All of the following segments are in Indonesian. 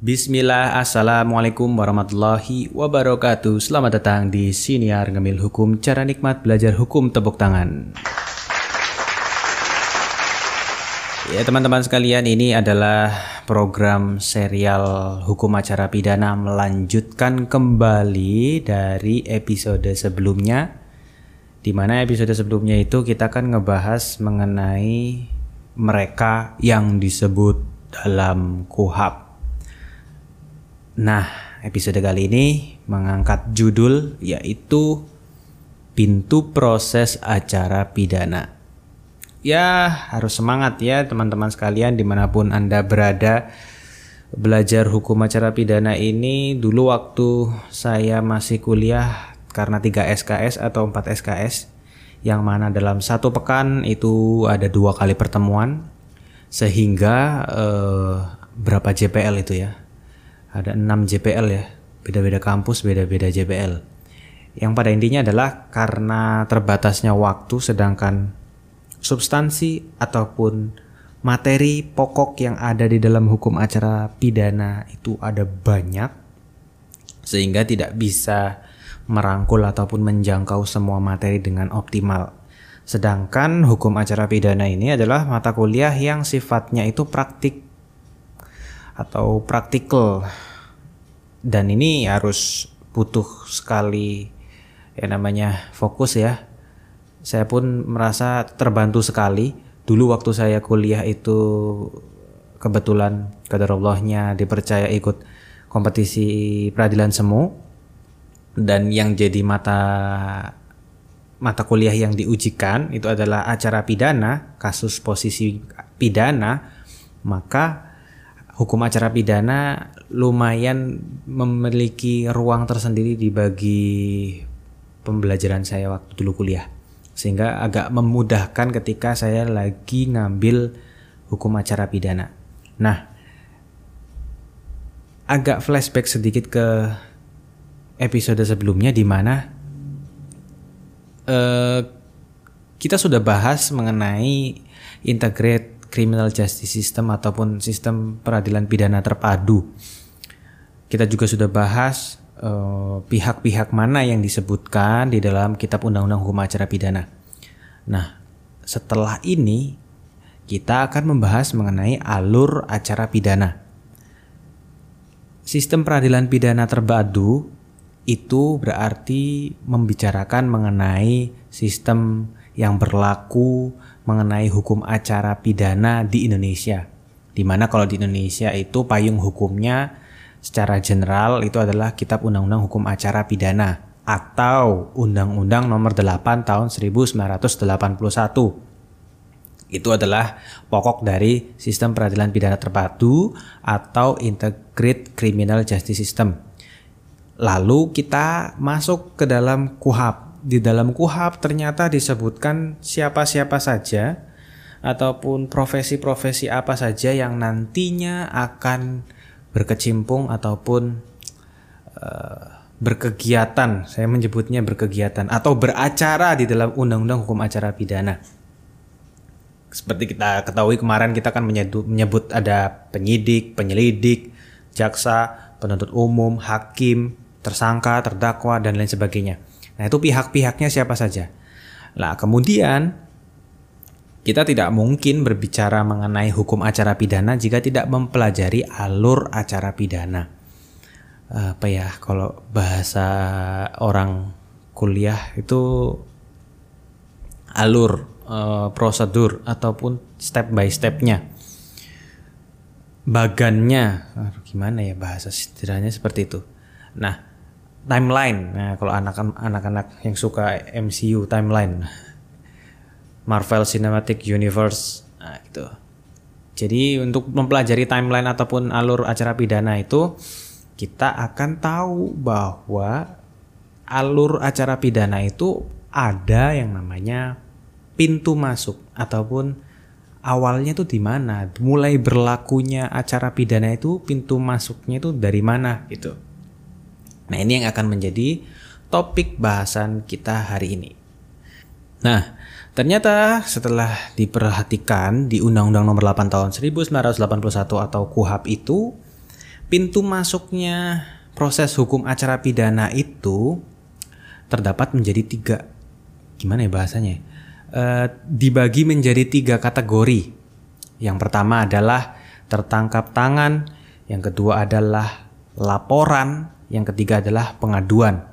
Bismillah, Assalamualaikum warahmatullahi wabarakatuh. Selamat datang di Siniar Ngemil Hukum Cara nikmat belajar hukum tepuk tangan. Ya teman-teman sekalian ini adalah program serial hukum acara pidana melanjutkan kembali dari episode sebelumnya di mana episode sebelumnya itu kita akan ngebahas mengenai mereka yang disebut dalam kuhab Nah, episode kali ini mengangkat judul yaitu Pintu Proses Acara Pidana. Ya, harus semangat ya teman-teman sekalian di mana pun Anda berada. Belajar hukum acara pidana ini dulu waktu saya masih kuliah karena 3 SKS atau 4 SKS yang mana dalam satu pekan itu ada dua kali pertemuan sehingga eh, berapa JPL itu ya ada 6 JPL ya beda-beda kampus beda-beda JPL yang pada intinya adalah karena terbatasnya waktu sedangkan substansi ataupun materi pokok yang ada di dalam hukum acara pidana itu ada banyak sehingga tidak bisa merangkul ataupun menjangkau semua materi dengan optimal. Sedangkan hukum acara pidana ini adalah mata kuliah yang sifatnya itu praktik atau praktikal. Dan ini harus butuh sekali ya namanya fokus ya. Saya pun merasa terbantu sekali. Dulu waktu saya kuliah itu kebetulan Allahnya dipercaya ikut kompetisi peradilan semu. Dan yang jadi mata mata kuliah yang diujikan itu adalah acara pidana kasus posisi pidana. Maka hukum acara pidana lumayan memiliki ruang tersendiri di bagi pembelajaran saya waktu dulu kuliah. Sehingga agak memudahkan ketika saya lagi ngambil hukum acara pidana. Nah, agak flashback sedikit ke episode sebelumnya di mana uh, kita sudah bahas mengenai integrate criminal justice system ataupun sistem peradilan pidana terpadu. Kita juga sudah bahas eh, pihak-pihak uh, mana yang disebutkan di dalam Kitab Undang-Undang Hukum Acara Pidana. Nah, setelah ini kita akan membahas mengenai alur acara pidana. Sistem peradilan pidana terpadu itu berarti membicarakan mengenai sistem yang berlaku mengenai hukum acara pidana di Indonesia. Di mana kalau di Indonesia itu payung hukumnya secara general itu adalah Kitab Undang-Undang Hukum Acara Pidana atau Undang-Undang Nomor 8 Tahun 1981 itu adalah pokok dari sistem peradilan pidana terpadu atau Integrated Criminal Justice System. Lalu kita masuk ke dalam KUHAP di dalam kuhab ternyata disebutkan siapa-siapa saja ataupun profesi-profesi apa saja yang nantinya akan berkecimpung ataupun uh, berkegiatan, saya menyebutnya berkegiatan atau beracara di dalam undang-undang hukum acara pidana. Seperti kita ketahui kemarin kita kan menyebut ada penyidik, penyelidik, jaksa, penuntut umum, hakim, tersangka, terdakwa dan lain sebagainya. Nah, itu pihak-pihaknya siapa saja. Nah, kemudian kita tidak mungkin berbicara mengenai hukum acara pidana jika tidak mempelajari alur acara pidana. Apa ya, kalau bahasa orang kuliah itu alur, uh, prosedur ataupun step by stepnya. Bagannya, gimana ya bahasa istilahnya seperti itu. Nah, timeline. Nah, kalau anak-anak yang suka MCU timeline, Marvel Cinematic Universe, nah gitu. Jadi untuk mempelajari timeline ataupun alur acara pidana itu kita akan tahu bahwa alur acara pidana itu ada yang namanya pintu masuk ataupun awalnya itu di mana, mulai berlakunya acara pidana itu pintu masuknya itu dari mana gitu. Nah, ini yang akan menjadi topik bahasan kita hari ini. Nah, ternyata setelah diperhatikan di Undang-Undang Nomor 8 Tahun 1981 atau KUHAP itu pintu masuknya proses hukum acara pidana itu terdapat menjadi tiga. Gimana ya bahasanya? E, dibagi menjadi tiga kategori. Yang pertama adalah tertangkap tangan yang kedua adalah laporan yang ketiga adalah pengaduan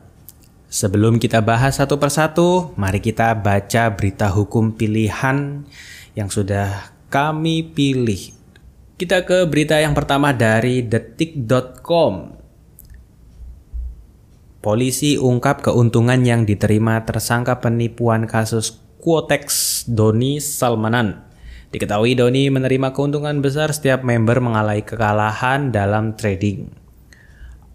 Sebelum kita bahas satu persatu, mari kita baca berita hukum pilihan yang sudah kami pilih. Kita ke berita yang pertama dari detik.com. Polisi ungkap keuntungan yang diterima tersangka penipuan kasus Quotex Doni Salmanan. Diketahui Doni menerima keuntungan besar setiap member mengalami kekalahan dalam trading.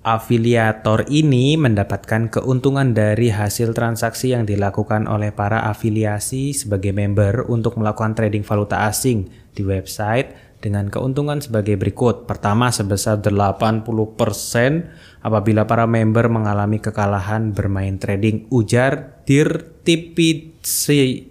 Afiliator ini mendapatkan keuntungan dari hasil transaksi yang dilakukan oleh para afiliasi sebagai member untuk melakukan trading valuta asing di website dengan keuntungan sebagai berikut. Pertama sebesar 80% apabila para member mengalami kekalahan bermain trading ujar Dirtipitsi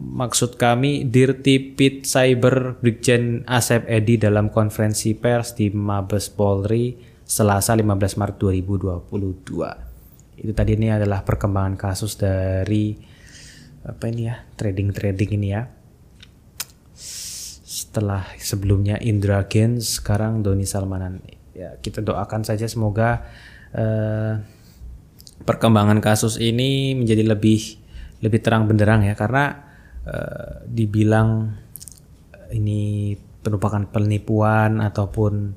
Maksud kami Dirtipit Cyber Brigjen Asep Edi dalam konferensi pers di Mabes Polri Selasa 15 Maret 2022. Itu tadi ini adalah perkembangan kasus dari apa ini ya, trading-trading ini ya. Setelah sebelumnya Indra Gens, sekarang Doni Salmanan. Ya, kita doakan saja semoga uh, perkembangan kasus ini menjadi lebih lebih terang benderang ya karena uh, dibilang ini merupakan penipuan ataupun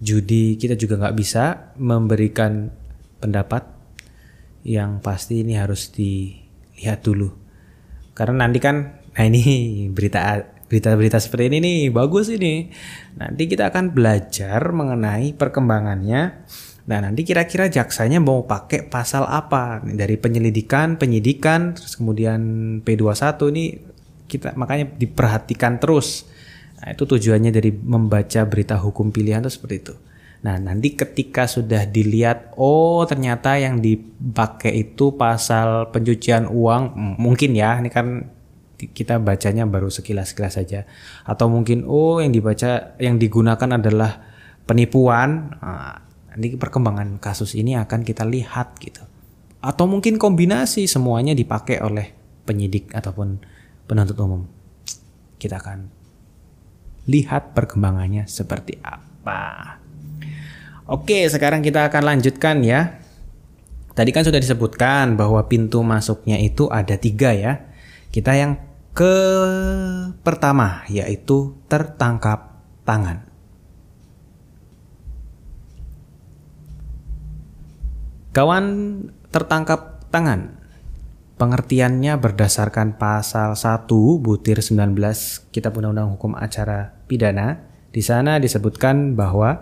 judi kita juga nggak bisa memberikan pendapat yang pasti ini harus dilihat dulu. Karena nanti kan nah ini berita berita-berita seperti ini nih bagus ini. Nanti kita akan belajar mengenai perkembangannya. Nah nanti kira-kira jaksanya mau pakai pasal apa? Dari penyelidikan penyidikan terus kemudian P21 ini kita makanya diperhatikan terus Nah, itu tujuannya dari membaca berita hukum pilihan itu seperti itu. Nah, nanti ketika sudah dilihat, oh ternyata yang dipakai itu pasal pencucian uang, mungkin ya, ini kan kita bacanya baru sekilas-sekilas saja. Atau mungkin, oh yang dibaca, yang digunakan adalah penipuan. Nah, nanti perkembangan kasus ini akan kita lihat gitu. Atau mungkin kombinasi semuanya dipakai oleh penyidik ataupun penuntut umum. Kita akan lihat perkembangannya seperti apa. Oke, sekarang kita akan lanjutkan ya. Tadi kan sudah disebutkan bahwa pintu masuknya itu ada tiga ya. Kita yang ke pertama yaitu tertangkap tangan. Kawan tertangkap tangan Pengertiannya berdasarkan pasal 1 butir 19 Kitab Undang-Undang Hukum Acara Pidana. Di sana disebutkan bahwa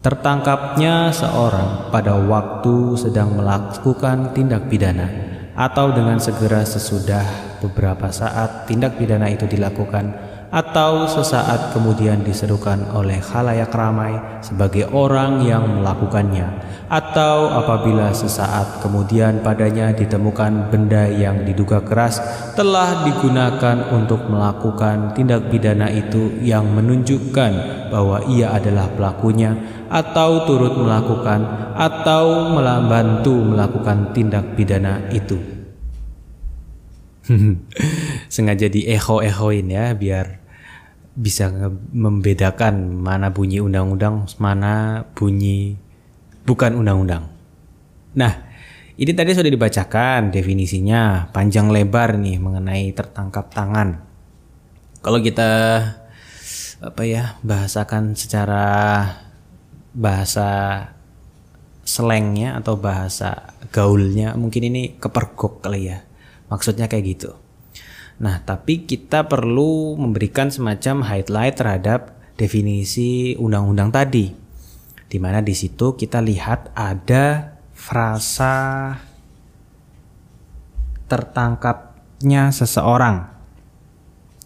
tertangkapnya seorang pada waktu sedang melakukan tindak pidana atau dengan segera sesudah beberapa saat tindak pidana itu dilakukan atau sesaat kemudian diserukan oleh khalayak ramai sebagai orang yang melakukannya atau apabila sesaat kemudian padanya ditemukan benda yang diduga keras telah digunakan untuk melakukan tindak pidana itu yang menunjukkan bahwa ia adalah pelakunya atau turut melakukan atau membantu melakukan tindak pidana itu. Sengaja di echo echoin ya biar bisa membedakan mana bunyi undang-undang, mana bunyi bukan undang-undang. Nah, ini tadi sudah dibacakan definisinya panjang lebar nih mengenai tertangkap tangan. Kalau kita apa ya bahasakan secara bahasa slangnya atau bahasa gaulnya mungkin ini kepergok kali ya. Maksudnya kayak gitu. Nah, tapi kita perlu memberikan semacam highlight terhadap definisi undang-undang tadi. Di mana di situ kita lihat ada frasa tertangkapnya seseorang.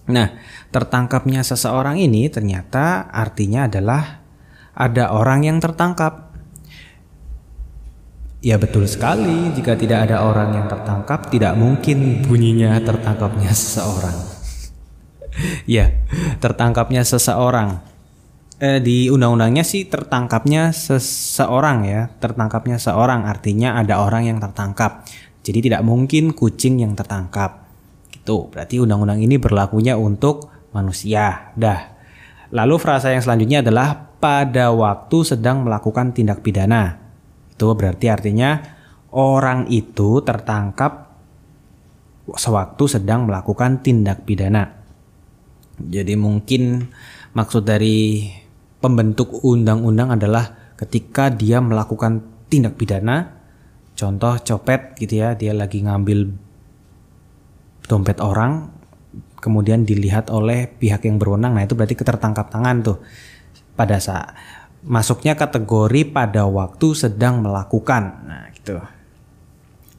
Nah, tertangkapnya seseorang ini ternyata artinya adalah ada orang yang tertangkap. Ya betul sekali, jika tidak ada orang yang tertangkap, tidak mungkin bunyinya tertangkapnya seseorang. ya, tertangkapnya seseorang. eh, di undang-undangnya sih tertangkapnya seseorang ya, tertangkapnya seorang artinya ada orang yang tertangkap. Jadi tidak mungkin kucing yang tertangkap. Gitu. Berarti undang-undang ini berlakunya untuk manusia. Dah. Lalu frasa yang selanjutnya adalah pada waktu sedang melakukan tindak pidana. Itu berarti artinya orang itu tertangkap sewaktu sedang melakukan tindak pidana. Jadi mungkin maksud dari pembentuk undang-undang adalah ketika dia melakukan tindak pidana, contoh copet gitu ya, dia lagi ngambil dompet orang, kemudian dilihat oleh pihak yang berwenang, nah itu berarti ketertangkap tangan tuh pada saat masuknya kategori pada waktu sedang melakukan. Nah, gitu.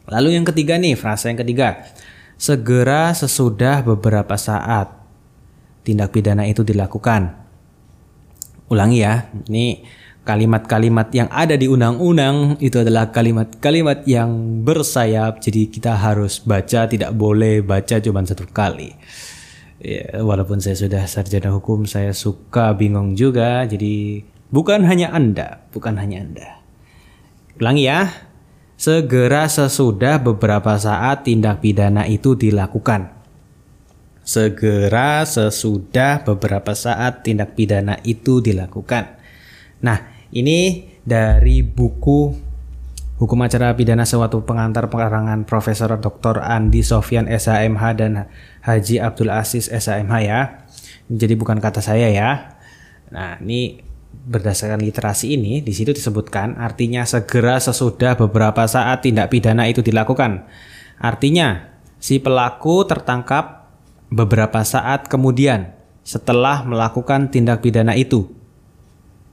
Lalu yang ketiga nih, frasa yang ketiga. Segera sesudah beberapa saat tindak pidana itu dilakukan. Ulangi ya. Ini kalimat-kalimat yang ada di undang-undang itu adalah kalimat-kalimat yang bersayap. Jadi kita harus baca, tidak boleh baca cuma satu kali. Ya, walaupun saya sudah sarjana hukum, saya suka bingung juga. Jadi Bukan hanya Anda, bukan hanya Anda. Ulangi ya. Segera sesudah beberapa saat tindak pidana itu dilakukan. Segera sesudah beberapa saat tindak pidana itu dilakukan. Nah, ini dari buku Hukum Acara Pidana Suatu Pengantar Pengarangan Profesor Dr. Andi Sofyan SHMH dan Haji Abdul Aziz SHMH ya. Jadi bukan kata saya ya. Nah, ini berdasarkan literasi ini di situ disebutkan artinya segera sesudah beberapa saat tindak pidana itu dilakukan. Artinya si pelaku tertangkap beberapa saat kemudian setelah melakukan tindak pidana itu.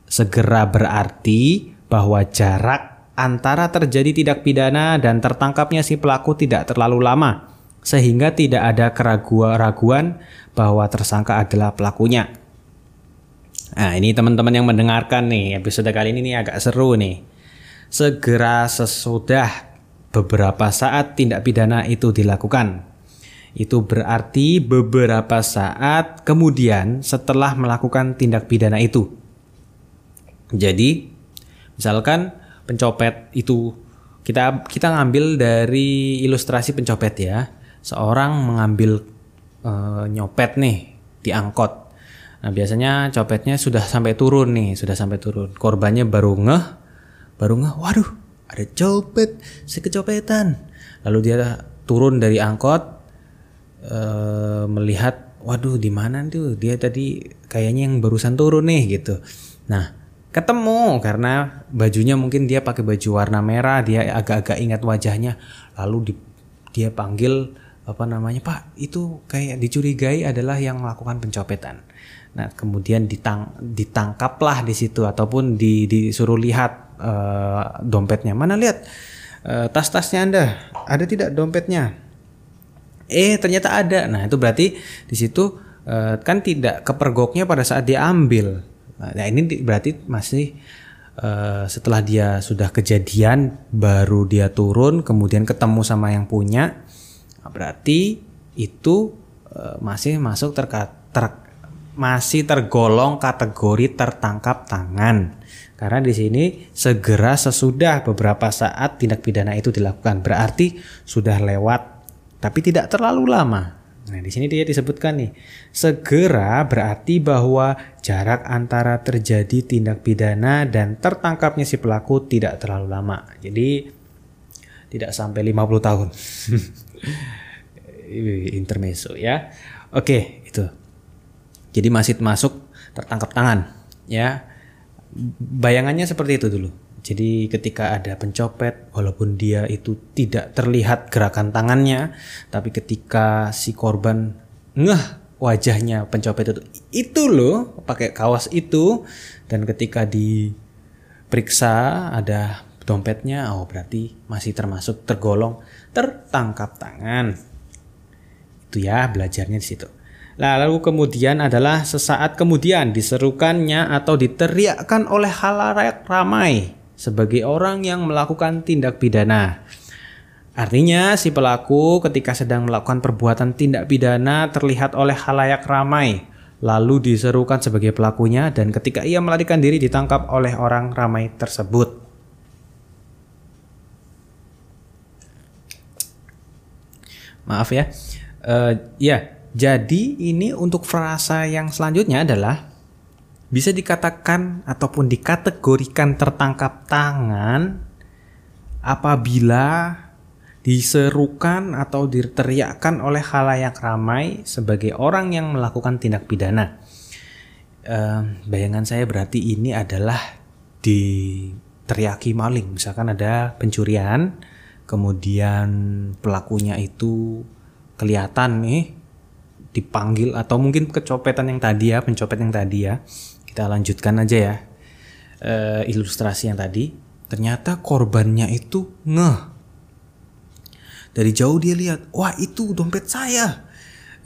Segera berarti bahwa jarak antara terjadi tindak pidana dan tertangkapnya si pelaku tidak terlalu lama sehingga tidak ada keraguan-raguan bahwa tersangka adalah pelakunya. Nah, ini teman-teman yang mendengarkan nih, episode kali ini nih agak seru nih. Segera sesudah beberapa saat tindak pidana itu dilakukan. Itu berarti beberapa saat kemudian setelah melakukan tindak pidana itu. Jadi, misalkan pencopet itu kita kita ngambil dari ilustrasi pencopet ya. Seorang mengambil e, nyopet nih di angkot Nah biasanya copetnya sudah sampai turun nih, sudah sampai turun. Korbannya baru ngeh, baru ngeh, waduh ada copet, si kecopetan. Lalu dia turun dari angkot, e, melihat, waduh di mana tuh dia tadi kayaknya yang barusan turun nih gitu. Nah ketemu karena bajunya mungkin dia pakai baju warna merah, dia agak-agak ingat wajahnya, lalu di, dia panggil apa namanya Pak itu kayak dicurigai adalah yang melakukan pencopetan Nah, kemudian ditang ditangkaplah di situ ataupun di, disuruh lihat uh, dompetnya. Mana lihat uh, tas-tasnya Anda? Ada tidak dompetnya? Eh, ternyata ada. Nah, itu berarti di situ uh, kan tidak kepergoknya pada saat dia ambil. Nah, ini berarti masih uh, setelah dia sudah kejadian baru dia turun kemudian ketemu sama yang punya. Nah, berarti itu uh, masih masuk terkait ter, masih tergolong kategori tertangkap tangan. Karena di sini segera sesudah beberapa saat tindak pidana itu dilakukan. Berarti sudah lewat tapi tidak terlalu lama. Nah, di sini dia disebutkan nih, segera berarti bahwa jarak antara terjadi tindak pidana dan tertangkapnya si pelaku tidak terlalu lama. Jadi tidak sampai 50 tahun. Intermezzo ya. Oke, itu. Jadi masih masuk tertangkap tangan, ya. Bayangannya seperti itu dulu. Jadi ketika ada pencopet, walaupun dia itu tidak terlihat gerakan tangannya, tapi ketika si korban ngeh wajahnya pencopet itu, itu loh pakai kaos itu, dan ketika diperiksa ada dompetnya, oh berarti masih termasuk tergolong tertangkap tangan. Itu ya belajarnya di situ. Lalu kemudian adalah sesaat kemudian diserukannya atau diteriakkan oleh halayak ramai sebagai orang yang melakukan tindak pidana. Artinya si pelaku ketika sedang melakukan perbuatan tindak pidana terlihat oleh halayak ramai. lalu diserukan sebagai pelakunya dan ketika ia melarikan diri ditangkap oleh orang ramai tersebut. Maaf ya. Uh, ya, jadi ini untuk frasa yang selanjutnya adalah bisa dikatakan ataupun dikategorikan tertangkap tangan apabila diserukan atau diteriakkan oleh halayak ramai sebagai orang yang melakukan tindak pidana. Bayangan saya berarti ini adalah diteriaki maling. Misalkan ada pencurian, kemudian pelakunya itu kelihatan nih dipanggil atau mungkin kecopetan yang tadi ya, pencopet yang tadi ya. Kita lanjutkan aja ya uh, ilustrasi yang tadi. Ternyata korbannya itu ngeh dari jauh dia lihat, wah itu dompet saya.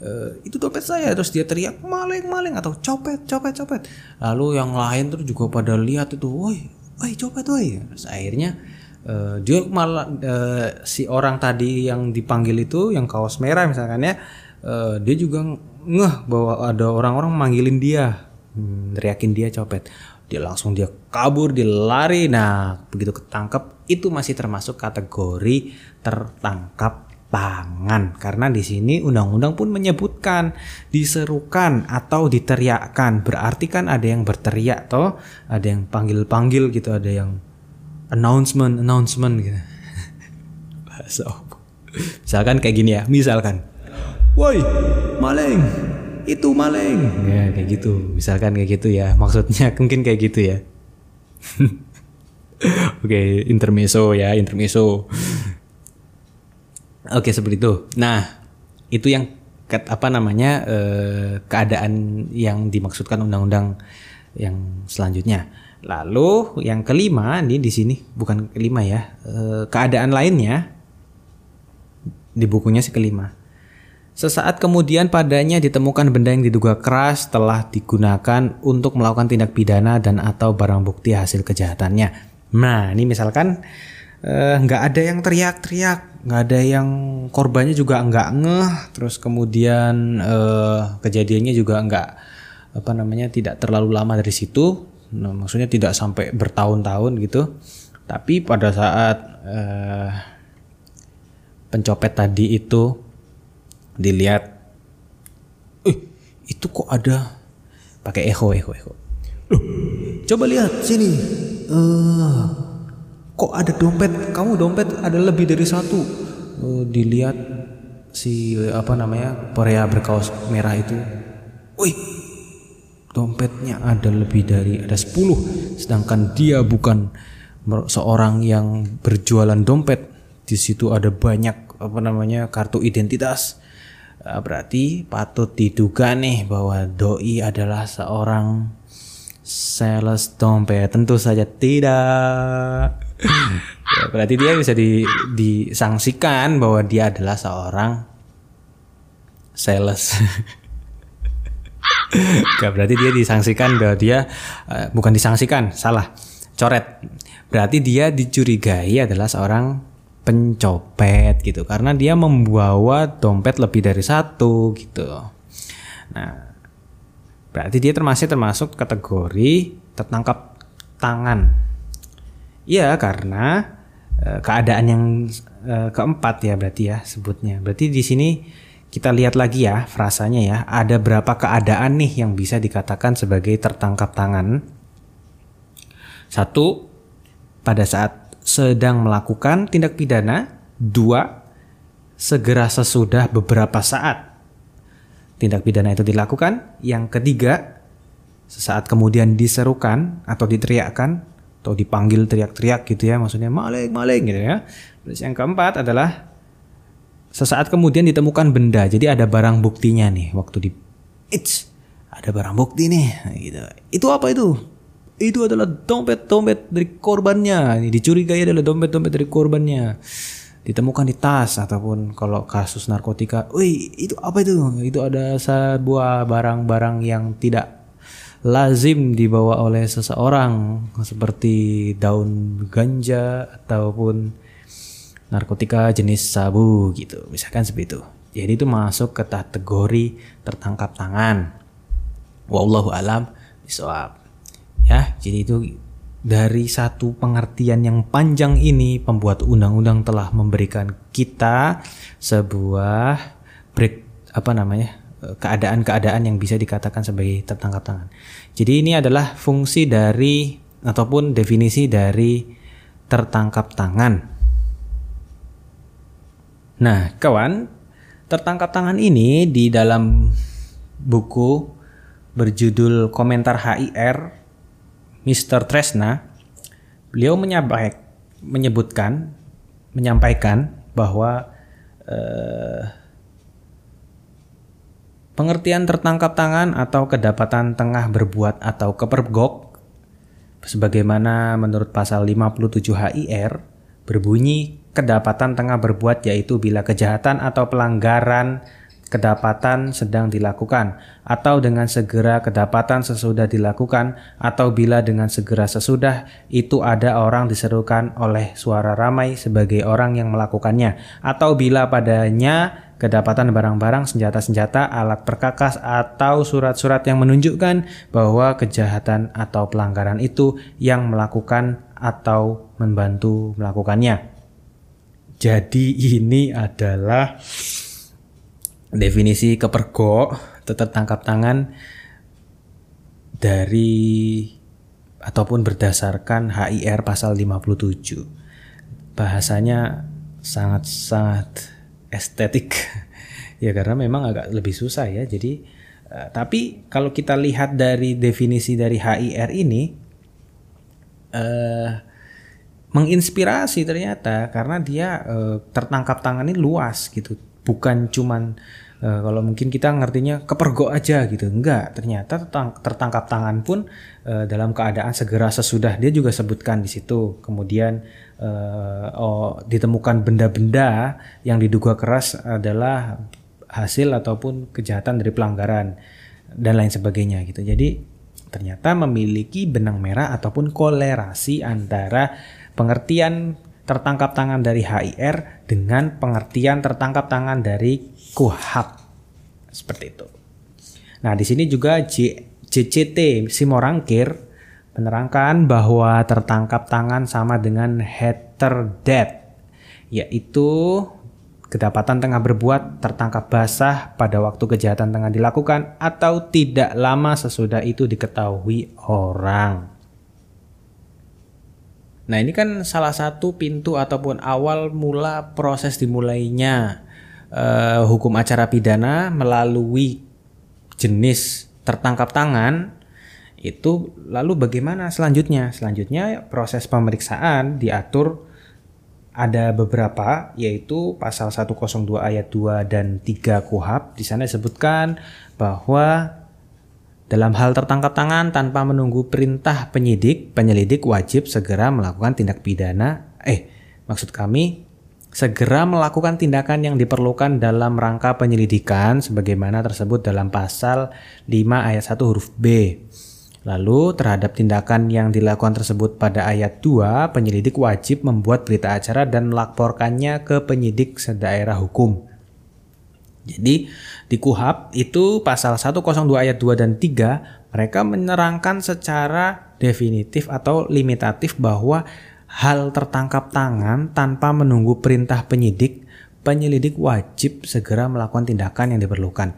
Uh, itu dompet saya terus dia teriak maling maling atau copet copet copet lalu yang lain tuh juga pada lihat itu woi woi copet woi terus akhirnya uh, dia malah uh, si orang tadi yang dipanggil itu yang kaos merah misalkan ya uh, dia juga ngeh bahwa ada orang-orang manggilin dia. Hmm, teriakin dia copet. Dia langsung dia kabur dia lari. Nah begitu ketangkep itu masih termasuk kategori tertangkap tangan. Karena di sini undang-undang pun menyebutkan diserukan atau diteriakkan. Berarti kan ada yang berteriak toh ada yang panggil-panggil gitu ada yang announcement announcement gitu. Bahasa misalkan kayak gini ya misalkan woi maling itu maling ya kayak gitu misalkan kayak gitu ya maksudnya mungkin kayak gitu ya Oke, okay, intermezzo ya, intermezzo. Oke seperti itu. Nah itu yang apa namanya eh, keadaan yang dimaksudkan undang-undang yang selanjutnya. Lalu yang kelima ini di sini bukan kelima ya eh, keadaan lainnya di bukunya si kelima. Sesaat kemudian padanya ditemukan benda yang diduga keras telah digunakan untuk melakukan tindak pidana dan atau barang bukti hasil kejahatannya. Nah ini misalkan eh, nggak uh, ada yang teriak-teriak, nggak ada yang korbannya juga nggak ngeh, terus kemudian uh, kejadiannya juga nggak apa namanya tidak terlalu lama dari situ, nah, maksudnya tidak sampai bertahun-tahun gitu. Tapi pada saat uh, pencopet tadi itu dilihat, eh itu kok ada? Pakai echo echo echo. Loh, coba lihat sini. Uh, kok ada dompet? Kamu dompet ada lebih dari satu. Uh, dilihat si apa namanya pria berkaos merah itu. Wih dompetnya ada lebih dari ada 10 sedangkan dia bukan seorang yang berjualan dompet. Di situ ada banyak apa namanya kartu identitas berarti patut diduga nih bahwa doi adalah seorang sales dompet tentu saja tidak ya, berarti dia bisa di, disangsikan bahwa dia adalah seorang sales. Gak berarti dia disangsikan bahwa dia uh, bukan disangsikan, salah, coret. Berarti dia dicurigai adalah seorang pencopet gitu karena dia membawa dompet lebih dari satu gitu. Nah, berarti dia termasuk termasuk kategori tertangkap tangan Iya, karena uh, keadaan yang uh, keempat ya berarti ya sebutnya. Berarti di sini kita lihat lagi ya frasanya ya. Ada berapa keadaan nih yang bisa dikatakan sebagai tertangkap tangan? Satu, pada saat sedang melakukan tindak pidana. Dua, segera sesudah beberapa saat tindak pidana itu dilakukan. Yang ketiga, sesaat kemudian diserukan atau diteriakkan atau dipanggil teriak-teriak gitu ya maksudnya maling maling gitu ya terus yang keempat adalah sesaat kemudian ditemukan benda jadi ada barang buktinya nih waktu di it's ada barang bukti nih gitu itu apa itu itu adalah dompet dompet dari korbannya. Dicurigai adalah dompet dompet dari korbannya. Ditemukan di tas ataupun kalau kasus narkotika, wih itu apa itu? Itu ada sebuah barang-barang yang tidak lazim dibawa oleh seseorang seperti daun ganja ataupun narkotika jenis sabu gitu. Misalkan seperti itu. Jadi itu masuk ke kategori tertangkap tangan. Wallahu alam bisawab. Ya, jadi itu dari satu pengertian yang panjang ini pembuat undang-undang telah memberikan kita sebuah break apa namanya keadaan-keadaan yang bisa dikatakan sebagai tertangkap tangan. Jadi ini adalah fungsi dari ataupun definisi dari tertangkap tangan. Nah, kawan, tertangkap tangan ini di dalam buku berjudul Komentar HIR Mr. Tresna, beliau menyebutkan, menyampaikan bahwa eh, pengertian tertangkap tangan atau kedapatan tengah berbuat atau kepergok sebagaimana menurut pasal 57 HIR berbunyi kedapatan tengah berbuat yaitu bila kejahatan atau pelanggaran kedapatan sedang dilakukan atau dengan segera kedapatan sesudah dilakukan atau bila dengan segera sesudah itu ada orang diserukan oleh suara ramai sebagai orang yang melakukannya atau bila padanya kedapatan barang-barang, senjata-senjata, alat perkakas, atau surat-surat yang menunjukkan bahwa kejahatan atau pelanggaran itu yang melakukan atau membantu melakukannya. Jadi ini adalah definisi kepergok tetap tangkap tangan dari ataupun berdasarkan HIR pasal 57. Bahasanya sangat-sangat estetik. Ya karena memang agak lebih susah ya. Jadi uh, tapi kalau kita lihat dari definisi dari HIR ini uh, menginspirasi ternyata karena dia uh, tertangkap tangan ini luas gitu bukan cuman uh, kalau mungkin kita ngertinya kepergok aja gitu. Enggak ternyata tertangkap tangan pun uh, dalam keadaan segera sesudah. Dia juga sebutkan di situ. Kemudian uh, oh, ditemukan benda-benda yang diduga keras adalah hasil ataupun kejahatan dari pelanggaran dan lain sebagainya gitu. Jadi ternyata memiliki benang merah ataupun kolerasi antara pengertian tertangkap tangan dari HIR dengan pengertian tertangkap tangan dari KUHAP. Seperti itu. Nah, di sini juga JCT Simorangkir menerangkan bahwa tertangkap tangan sama dengan heter dead, yaitu kedapatan tengah berbuat tertangkap basah pada waktu kejahatan tengah dilakukan atau tidak lama sesudah itu diketahui orang. Nah ini kan salah satu pintu ataupun awal mula proses dimulainya uh, hukum acara pidana melalui jenis tertangkap tangan itu lalu bagaimana selanjutnya? Selanjutnya proses pemeriksaan diatur ada beberapa yaitu pasal 102 ayat 2 dan 3 KUHAP. Di sana disebutkan bahwa dalam hal tertangkap tangan tanpa menunggu perintah penyidik, penyelidik wajib segera melakukan tindak pidana eh maksud kami segera melakukan tindakan yang diperlukan dalam rangka penyelidikan sebagaimana tersebut dalam pasal 5 ayat 1 huruf B. Lalu terhadap tindakan yang dilakukan tersebut pada ayat 2, penyelidik wajib membuat berita acara dan melaporkannya ke penyidik sedaerah hukum. Jadi di KUHAP itu pasal 102 ayat 2 dan 3 mereka menerangkan secara definitif atau limitatif bahwa hal tertangkap tangan tanpa menunggu perintah penyidik, penyelidik wajib segera melakukan tindakan yang diperlukan.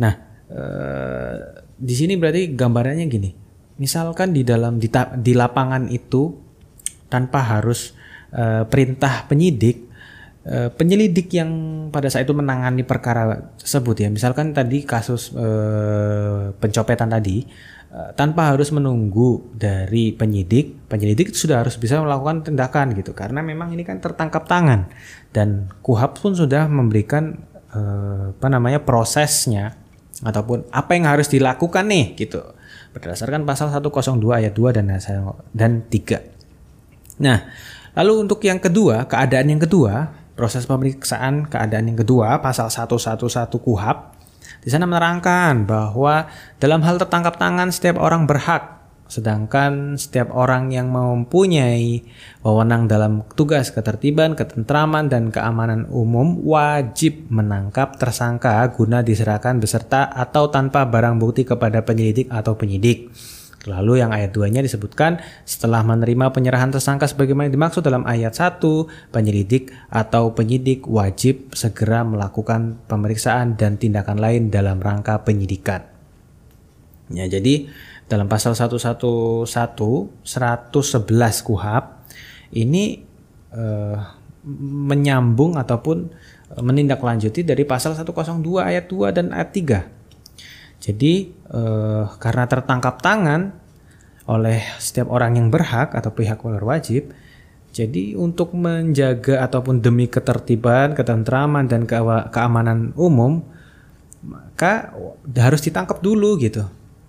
Nah, eh, di sini berarti gambarannya gini misalkan di dalam di, di lapangan itu tanpa harus uh, perintah penyidik uh, penyelidik yang pada saat itu menangani perkara tersebut ya. Misalkan tadi kasus uh, pencopetan tadi uh, tanpa harus menunggu dari penyidik penyelidik itu sudah harus bisa melakukan tindakan gitu. Karena memang ini kan tertangkap tangan. Dan kuhab pun sudah memberikan uh, apa namanya prosesnya ataupun apa yang harus dilakukan nih gitu. Berdasarkan pasal 102 ayat 2 dan dan 3. Nah, lalu untuk yang kedua, keadaan yang kedua, proses pemeriksaan keadaan yang kedua pasal 111 KUHAP di sana menerangkan bahwa dalam hal tertangkap tangan setiap orang berhak Sedangkan setiap orang yang mempunyai wewenang dalam tugas ketertiban, ketentraman, dan keamanan umum wajib menangkap tersangka guna diserahkan beserta atau tanpa barang bukti kepada penyelidik atau penyidik. Lalu yang ayat 2-nya disebutkan setelah menerima penyerahan tersangka sebagaimana dimaksud dalam ayat 1, penyelidik atau penyidik wajib segera melakukan pemeriksaan dan tindakan lain dalam rangka penyidikan. Ya, jadi dalam pasal 111 111 KUHAP ini eh, menyambung ataupun menindaklanjuti dari pasal 102 ayat 2 dan ayat 3. Jadi eh, karena tertangkap tangan oleh setiap orang yang berhak atau pihak berwajib, jadi untuk menjaga ataupun demi ketertiban, ketentraman dan keamanan umum, maka harus ditangkap dulu gitu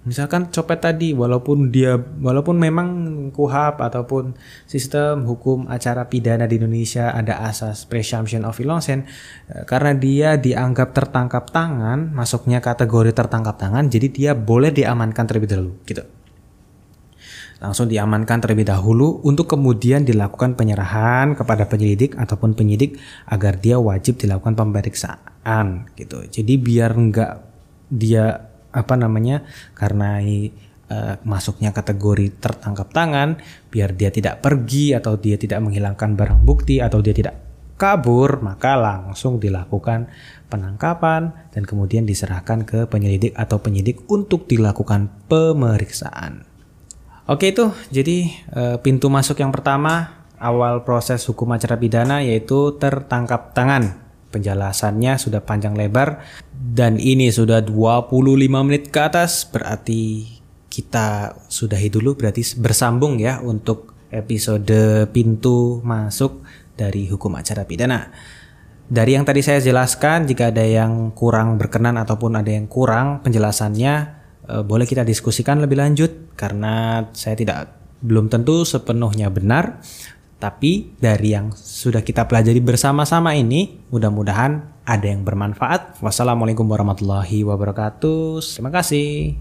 misalkan copet tadi walaupun dia walaupun memang kuhap ataupun sistem hukum acara pidana di Indonesia ada asas presumption of innocence eh, karena dia dianggap tertangkap tangan masuknya kategori tertangkap tangan jadi dia boleh diamankan terlebih dahulu gitu. Langsung diamankan terlebih dahulu untuk kemudian dilakukan penyerahan kepada penyelidik ataupun penyidik agar dia wajib dilakukan pemeriksaan gitu. Jadi biar enggak dia apa namanya karena uh, masuknya kategori tertangkap tangan biar dia tidak pergi atau dia tidak menghilangkan barang bukti atau dia tidak kabur maka langsung dilakukan penangkapan dan kemudian diserahkan ke penyelidik atau penyidik untuk dilakukan pemeriksaan. Oke itu jadi uh, pintu masuk yang pertama awal proses hukum acara pidana yaitu tertangkap tangan penjelasannya sudah panjang lebar dan ini sudah 25 menit ke atas berarti kita sudahi dulu berarti bersambung ya untuk episode pintu masuk dari hukum acara pidana. Dari yang tadi saya jelaskan jika ada yang kurang berkenan ataupun ada yang kurang penjelasannya eh, boleh kita diskusikan lebih lanjut karena saya tidak belum tentu sepenuhnya benar tapi dari yang sudah kita pelajari bersama-sama ini, mudah-mudahan ada yang bermanfaat. Wassalamualaikum warahmatullahi wabarakatuh. Terima kasih.